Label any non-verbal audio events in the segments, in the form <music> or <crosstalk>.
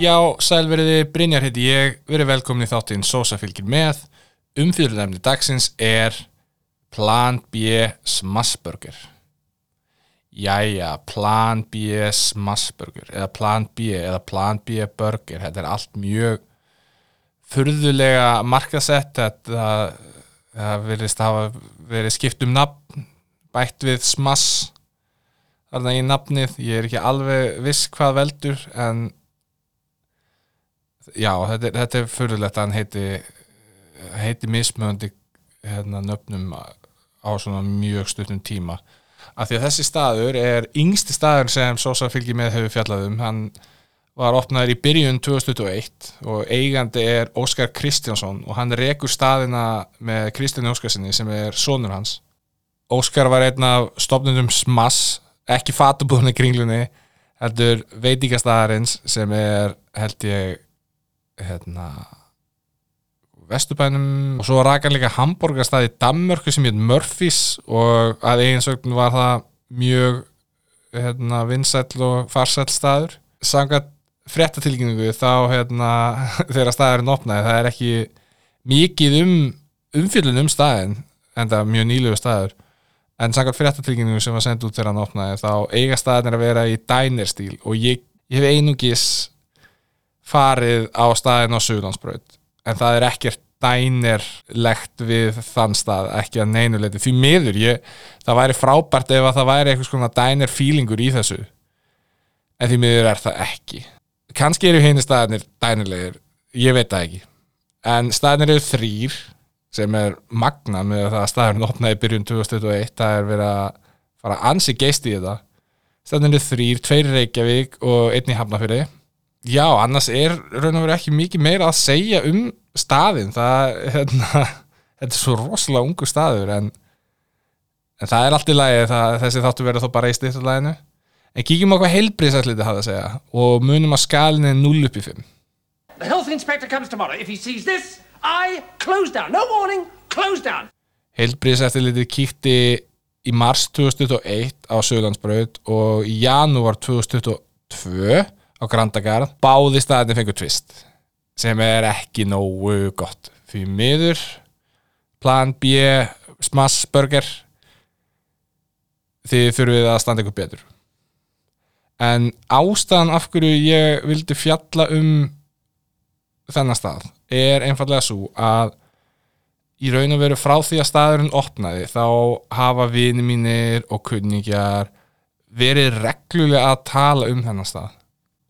Já, sælveriði Brynjar heiti ég, verið velkomin í þáttinn Sosa fylgir með. Umfyrirlemni dagsins er Plan B Smassburger. Jæja, Plan B Smassburger, eða Plan B, eða Plan B Burger. Þetta er allt mjög furðulega markasett. Þetta verðist hafa verið skipt um nafn, bætt við Smass. Þarna í nafnið, ég er ekki alveg viss hvað veldur, en já, þetta þetta er fyrirlegt að hann heiti heiti mismöndi hérna, nöfnum á svona mjög stutnum tíma. Af því að þessi staður er yngsti staður sem Sosa fylgir með hefur fjallað um. Hann var opnaður í byrjun 2021 og eigandi er Óskar Kristjánsson og hann rekur staðina með Kristján Óskarsinni sem er sonur hans. Óskar var einn af stopnundum Smass, ekki fatabúðinni kringlunni, heldur veitingastæðarins sem er held ég hérna Vesturbænum og svo hann líka hambúrgarstað í Danmörku sem heit Murphys og að eiginsögn var það mjög hérna, vinsæll og farsæll staður. Samkvæmt fréttatilkynningu þá hérna, <laughs> þegar staðurinn opnaði það er ekki mikið um umfyllun um staðin en það er mjög nýlegu staður. En samkvæmt fréttatilkynningu sem var sendt út þegar hann opnaði þá eiga staðin að vera í diner stíl og ég, ég hef einungis farið á staðin á Suðlandsbröð en það er ekkert dænerlegt við þann stað, ekki að neynuleiti því miður, ég, það væri frábært ef að það væri eitthvað svona dæner feelingur í þessu. En því miður er það ekki. Kannski eru henni staðinir dænerlegir, ég veit það ekki. En staðinir eru þrýr sem er magna með það að staðurinn opnaði byrjun 2021 það er verið að fara ansi geist í þetta. Staðinir eru þrýr, tveir Reykjavík og einn í Hafnafjörði Já, annars er raun og verið ekki mikið meira að segja um staðin það, hérna, þetta er svo rosalega ungu staður en, en það er allt í lagi það, þessi þáttu verið þó bara í styrtalæginu en kíkjum á hvað heilbríðsætliti hafa að segja og munum að skalin er 0 upp í 5 The health inspector comes tomorrow. If he sees this, I close down. No warning, close down. Heilbríðsætliti kíkti í mars 2021 á Söðlandsbröð og í janúar 2022 á Grandagarð báði staðinni fengur tvist sem er ekki nógu gott. Því miður plan B smass burger þið þurfið að standa ykkur betur. En ástæðan af hverju ég vildi fjalla um þennan stað er einfallega svo að í raun og veru frá því að staðurinn opnaði þá hafa vini mínir og kunningjar verið reglulega að tala um þennan stað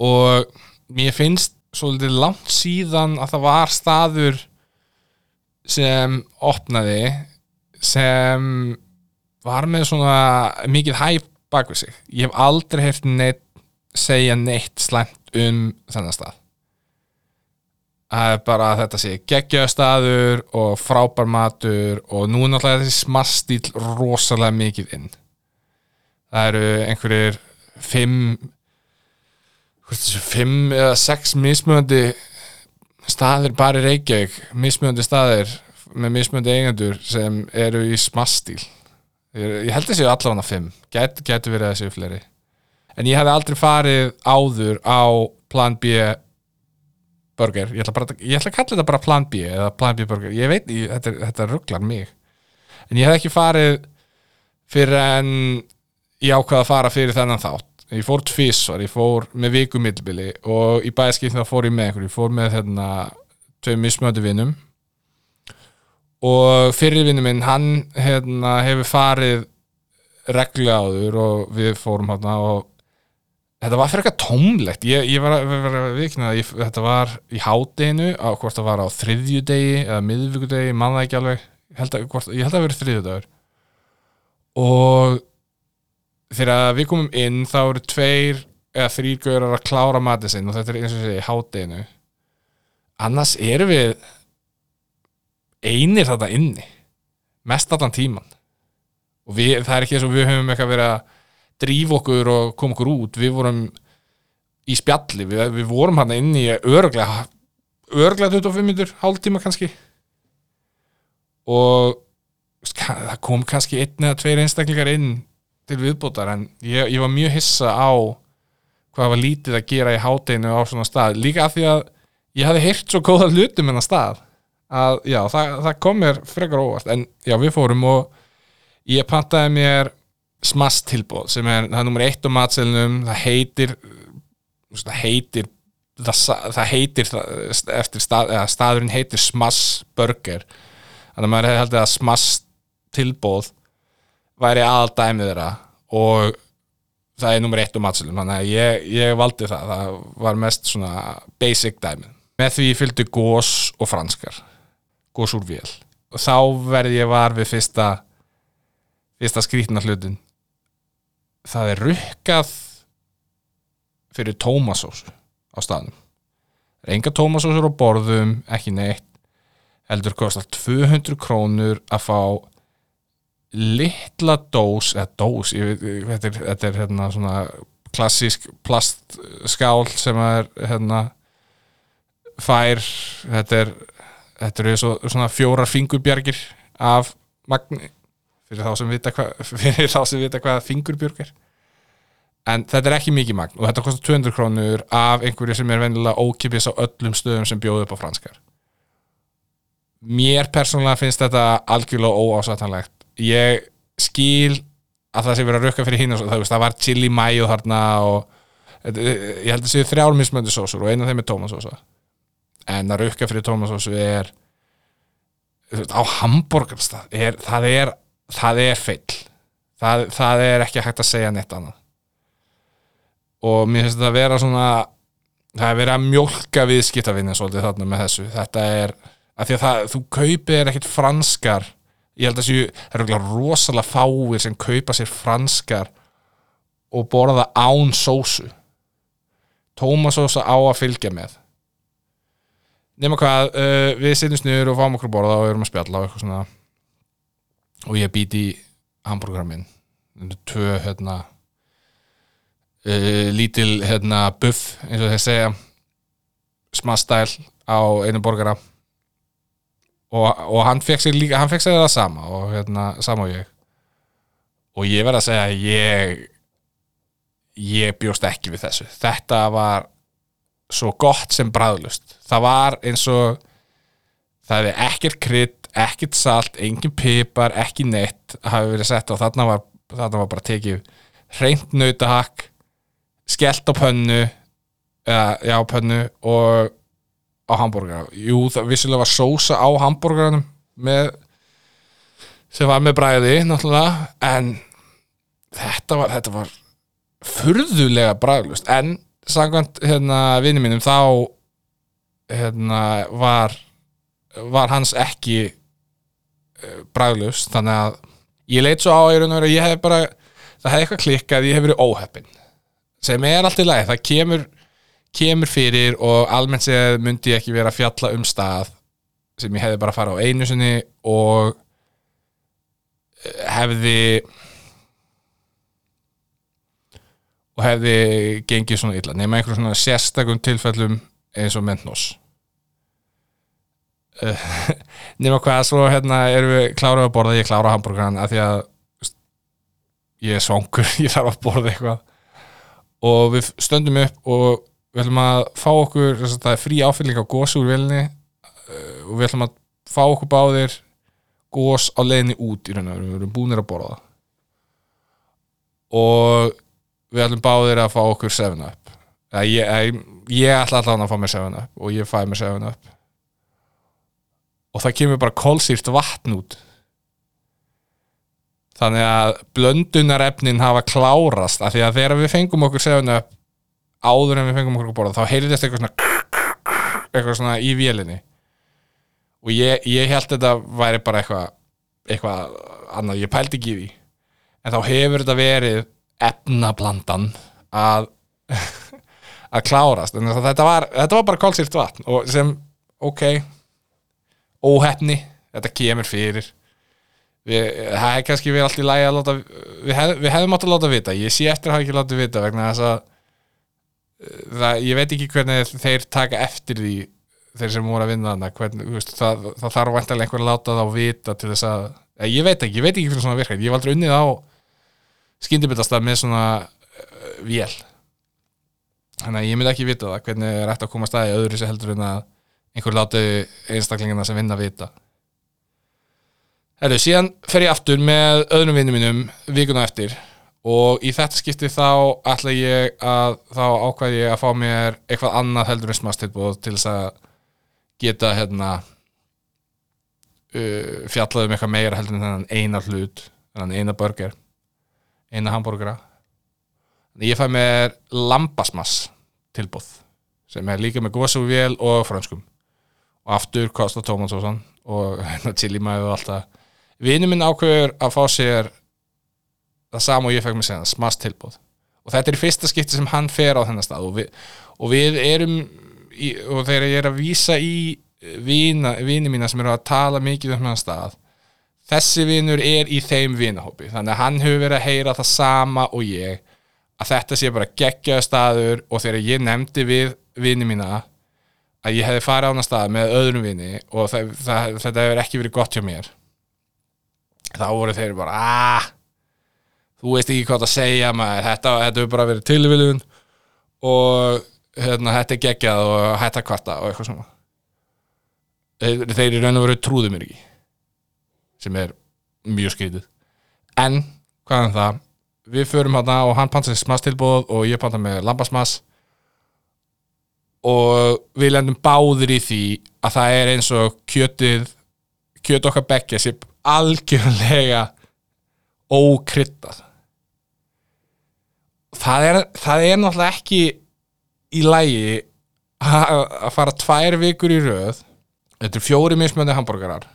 og mér finnst svolítið langt síðan að það var staður sem opnaði sem var með svona mikið hæp bak við sig. Ég hef aldrei heyrt neitt segja neitt slæmt um þennan stað. Er bara að þetta sé geggjöð staður og frábær matur og nú er náttúrulega þessi smastíl rosalega mikið inn. Það eru einhverjir fimm fimm eða sex mismöndi staðir bara í Reykjavík mismöndi staðir með mismöndi eigendur sem eru í smastíl ég, held að séu allavega fimm. Gæt, getur verið að séu fleiri. En ég hef aldrei farið áður á plan B burger. Ég ætla, bara, ég ætla að kalla þetta bara plan B eða plan B burger, ég veit, ég, þetta, þetta rugglar mig. En ég hef ekki farið fyrir en ég ákvaða að fara fyrir þennan þátt ég fór tvísvar, ég fór með viku millbili og í bæðskipn þá fór ég með einhverju, ég fór með hérna tvei mismötu vinnum og fyrir vinnu minn hann hérna, hefur farið reglu áður og við fórum hérna og þetta var fyrir eitthvað tómlegt. Ég, ég var að vikna þetta var í hádeginu á hvort það var á þriðjudegi eða miðvíkudegi, manna ekki alveg. Held að, hvort, ég held að vera þriðjudagur. Og þegar við komum inn þá eru tveir eða þrýr gaurar að klára matið sinn og þetta er eins og þessi hátdeinu annars eru við einir þetta inni mest allan tíman og við, það er ekki eins og við höfum eitthvað verið að drífa okkur og koma okkur út. Við vorum í spjalli. Við, við vorum hann inni í örglega örglega 25 minnur hálftíma kannski. Og það kom kannski einn eða tveir einstaklingar inn til viðbótar en ég, ég var mjög hissa á hvað var lítið að gera í hátinu á svona stað, líka af því að ég hafði heyrt svo góða hlutum en að stað að já, það, það kom mér frekar óvart, en já, við fórum og ég pantaði mér smass tilbóð sem er, það er nummer eitt á matselnum, það heitir það heitir það, það heitir eftir stað, staðurinn heitir smass burger þannig að maður hefði haldið að smass tilbóð væri aðal dæmið þeirra og það er nummer eitt á matselnum þannig að ég, ég valdi það. Það var mest svona basic dæmið með því fylgdu gós og franskar gós úr vél. Og þá verði ég var við fyrsta fyrsta skrýtna hlutin það er rukkað fyrir tómasósu á staðnum. Enga tómasósur á borðum ekki neitt. Heldur kostar 200 krónur að fá litla dós eða dós, ég veit, þetta er, þetta er hérna svona klassísk plastskál sem er hérna fær þetta er þetta eru svo, svona fjórar fingurbjargir af magni fyrir þá sem vita hvað <laughs> hvað fingurbjörg er. En þetta er ekki mikið magn og þetta kostar 200 krónur af einhverju sem er venjulega ókipis á öllum stöðum sem bjóðu upp á franskar. Mér persónulega finnst þetta algjörlega óásættanlegt ég skil að það sé verið að rukka fyrir hinn það, það var chili mayo þarna og ég held að séu þrjár mismöndu sósur og eina af þeim er tómasósa en að rukka fyrir tómasósu er á hambúrgarstað það er það er feill. Það, það er ekki hægt að segja neitt annað. Og mér finnst þetta að vera svona það er verið að mjólka viðskiptavinni svolítið þarna með þessu. Þetta er, að því að það, þú kaupir er ekkit franskar ég held að séu, það eru rosalega fáir sem kaupa sér franskar og borða án sósu. Tómasósa á að fylgja með. Nema hvað, uh, við sitjum sniður og fáum okkur borða og erum að spjalla og eitthvað svona. Og ég býti í hambúrgarar minn. Tvö hérna uh, lítil hérna buff eins og þeir segja. Smassstæl á einu borgara og, og hann fekk sér líka hann fekk sér það sama og hérna sama og ég. Og ég verð að segja að ég ég bjóst ekki við þessu. Þetta var svo gott sem bræðlust það var eins og það hefði ekkert krydd, ekkert salt engin pipar, ekki neitt hafi verið sett og þarna var, þarna var bara tekið hreint nautahakk skellt á pönnu eða, já, pönnu og á hambúrgara jú, það vissulega var sósa á hambúrgaranum með sem var með bræði, náttúrulega en þetta var, þetta var furðulega bræðlust en samkvæmt hérna vinni mínum þá hérna var var hans ekki uh, bræðlust þannig að ég leit svo á að ég hef bara það hefði eitthvað klikkað, ég hef verið óheppin sem er allt í lagi, það kemur kemur fyrir og almennt séð myndi ég ekki vera að fjalla um stað sem ég hefði bara að fara á einu sinni og eh, hefði og hefði gengið svona illa nema einhverjum svona sérstakum tilfellum eins og mentnós. Uh, <laughs> nema hvað svo hérna erum við klárað að borða ég klára hambúrgaran af því að ég er svangur, <laughs> ég þarf að borða eitthvað. Og við stöndum upp og við ætlum að fá okkur það er frí áfylling á gósi úr velni uh, og við ætlum að fá okkur báðir gós á leiðinni út í raun og veru, við erum búnir að borða og við ætlum báðir að fá okkur 7-up Eða ég, ég, ég ætla allan að fá mér 7-up og ég fæ mér 7-up og það kemur bara kolsýrt vatn út. Þannig að blöndunarefnin hafa klárast af því að þegar við fengum okkur 7-up áður en við fengum okkur að borða þá heyrðist eitthvað svona eitthvað svona í vélinni. Og ég, ég held þetta væri bara eitthvað eitthvað annað, ég pældi ekki í því. En þá hefur þetta verið efnablandan að <laughs> að klárast. En þetta var, þetta var bara kólsýrt vatn og sem, ok óhefni, þetta kemur fyrir. Við, það er kannski verið allt í lagi að láta við, hef, við hefðum átt að láta vita, ég sé eftir að hafa ekki látið vita vegna þess að það, ég veit ekki hvernig þeir taka eftir því þeir sem voru að vinna þarna hvernig, veist, það, það þarf vantilega einhver að láta þá vita til þess að, ég veit ekki, ég veit ekki hvernig svona virkar, ég hef aldrei unnið á skyndibitastað með svona uh, vél. Þannig að ég myndi ekki vita það hvernig er hægt að koma að staði öðru sér heldur en að einhver láti einstaklingina sem vinna vita. Herru, síðan fer ég aftur með öðrum vinnum mínum vikuna eftir og í þetta skipti þá ætla ég að þá ákvæði ég að fá mér eitthvað annað heldur en smastilbúð til þess að geta hérna uh, fjallað um eitthvað meira heldur en þennan eina hlut þennan eina burger eina hambúrgara ég fæ mér lambasmass tilbúð sem er líka með góðsúvél og franskum og aftur kostar tómatsósan og hérna chilimæðu og allt það. Vinur minn ákveður að fá sér það sama og ég fekk mér segna smass tilbúð og þetta er í fyrsta skipti sem hann fer á þennan stað og við, og við erum í, og þegar ég er að vísa í vina, vini mína sem eru að tala mikið um þennan stað þessi vinur er í þeim vinahópi. Þannig að hann hefur verið að heyra það sama og ég að þetta sé bara geggjaðu staður og þegar ég nefndi við vini mína að ég hefði farið á hana stað með öðrum vini og það, það, þetta hefur ekki verið gott hjá mér þá voru þeir bara aah þú veist ekki hvað að segja maður. Þetta, hefur bara verið tilviljun og hérna, þetta er geggjað og hætta kvarta og eitthvað svona. Þeir, þeir í raun og veru trúðu mér ekki sem er mjög skrítið. En hvað er það við förum hérna og hann panta sér smass tilbúð og ég panta með lambasmass. Og við lendum báðir í því að það er eins og kjötið kjöt okkar bekkja sem algjörlega ókryttað það er, það er náttúrulega ekki í lægi að fara tvær vikur í röð. Þetta eru fjóri mismöndi hambúrgarar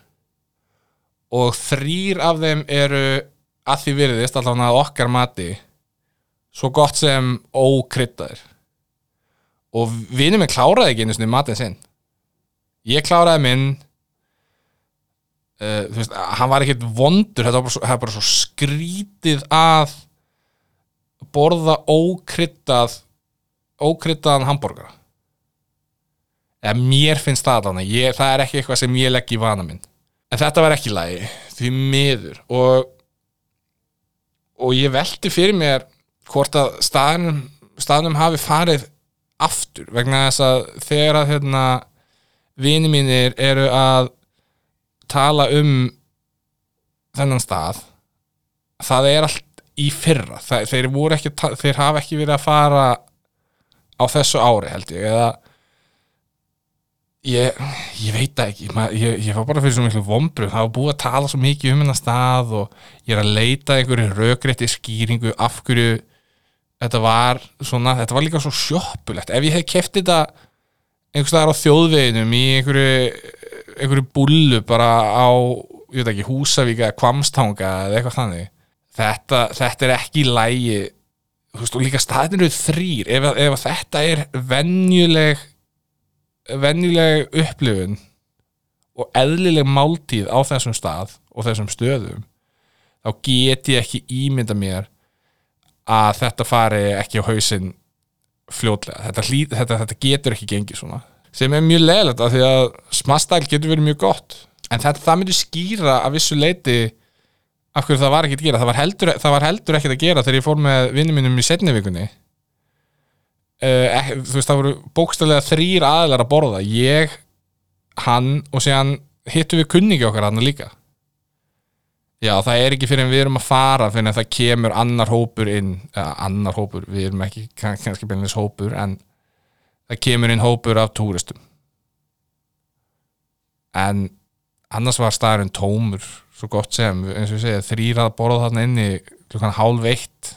og þrýr af þeim eru að því virðist allavega að okkar mati svo gott sem ókryttaðir og vinur minn kláraði ekki einu sinni matinn sinn. Ég kláraði minn uh, þú veist, hann var ekkert vondur þetta var bara svo, var bara svo skrítið að borða ókryttað ókryttaðan hambúrgara eða mér finnst það þannig ég, það er ekki eitthvað sem ég legg í vana minn. En þetta var ekki lagi því miður. Og og ég velti fyrir mér hvort að staðnum, staðnum hafi farið aftur vegna þess að þegar að hérna, vini mínir eru að tala um þennan stað það er allt í fyrra. Það, þeir, voru ekki, þeir hafa ekki verið að fara á þessu ári held ég eða ég, ég veit ekki. Ég, ég var bara fyrir svo miklu vombru það var búið að tala svo mikið um hennar stað og ég er að leita einhverju rökrétti skýringu af hverju þetta var svona, þetta var líka svo sjoppulegt. Ef ég hef keft þetta einhvers staðar á þjóðveginum í einhverju einhverju búllu bara á ég veit ekki, Húsavík eða Kvamstanga eða eitthvað þannig þetta, þetta er ekki lægi og líka staðin eru þrýr ef, ef þetta er venjuleg venjuleg upplifun og eðlileg máltíð á þessum stað og þessum stöðum þá get ég ekki ímynda mér að þetta fari ekki á hausinn fljótlega. Þetta, þetta, þetta getur ekki gengið svona. Sem er mjög leðilegt af því að smastæl getur verið mjög gott. En þetta, það myndir skýra að vissu leiti af hverju það var ekki að gera? Það var heldur, það var heldur ekki að gera þegar ég fór með vinnum mínum í setni vikunni. Uh, ek, þú veist það voru bókstæðlega þrýr aðlar að borða. Ég, hann og séðan hittu við kunningi okkar hann líka. Já það er ekki fyrir en við erum að fara fyrir en það kemur annar hópur inn. Eða annar hópur, við erum ekki kannski beinleins hópur en það kemur inn hópur af túristum. En annars var staðurinn tómur svo gott sem, eins og ég segja þrýrað borða þarna inni klukkan hálf eitt.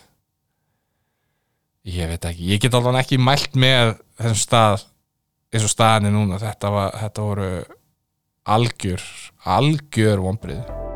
Ég veit ekki, ég get alveg ekki mælt með þessum stað eins og staðinni núna, þetta, var, þetta voru algjör algjör vonbrið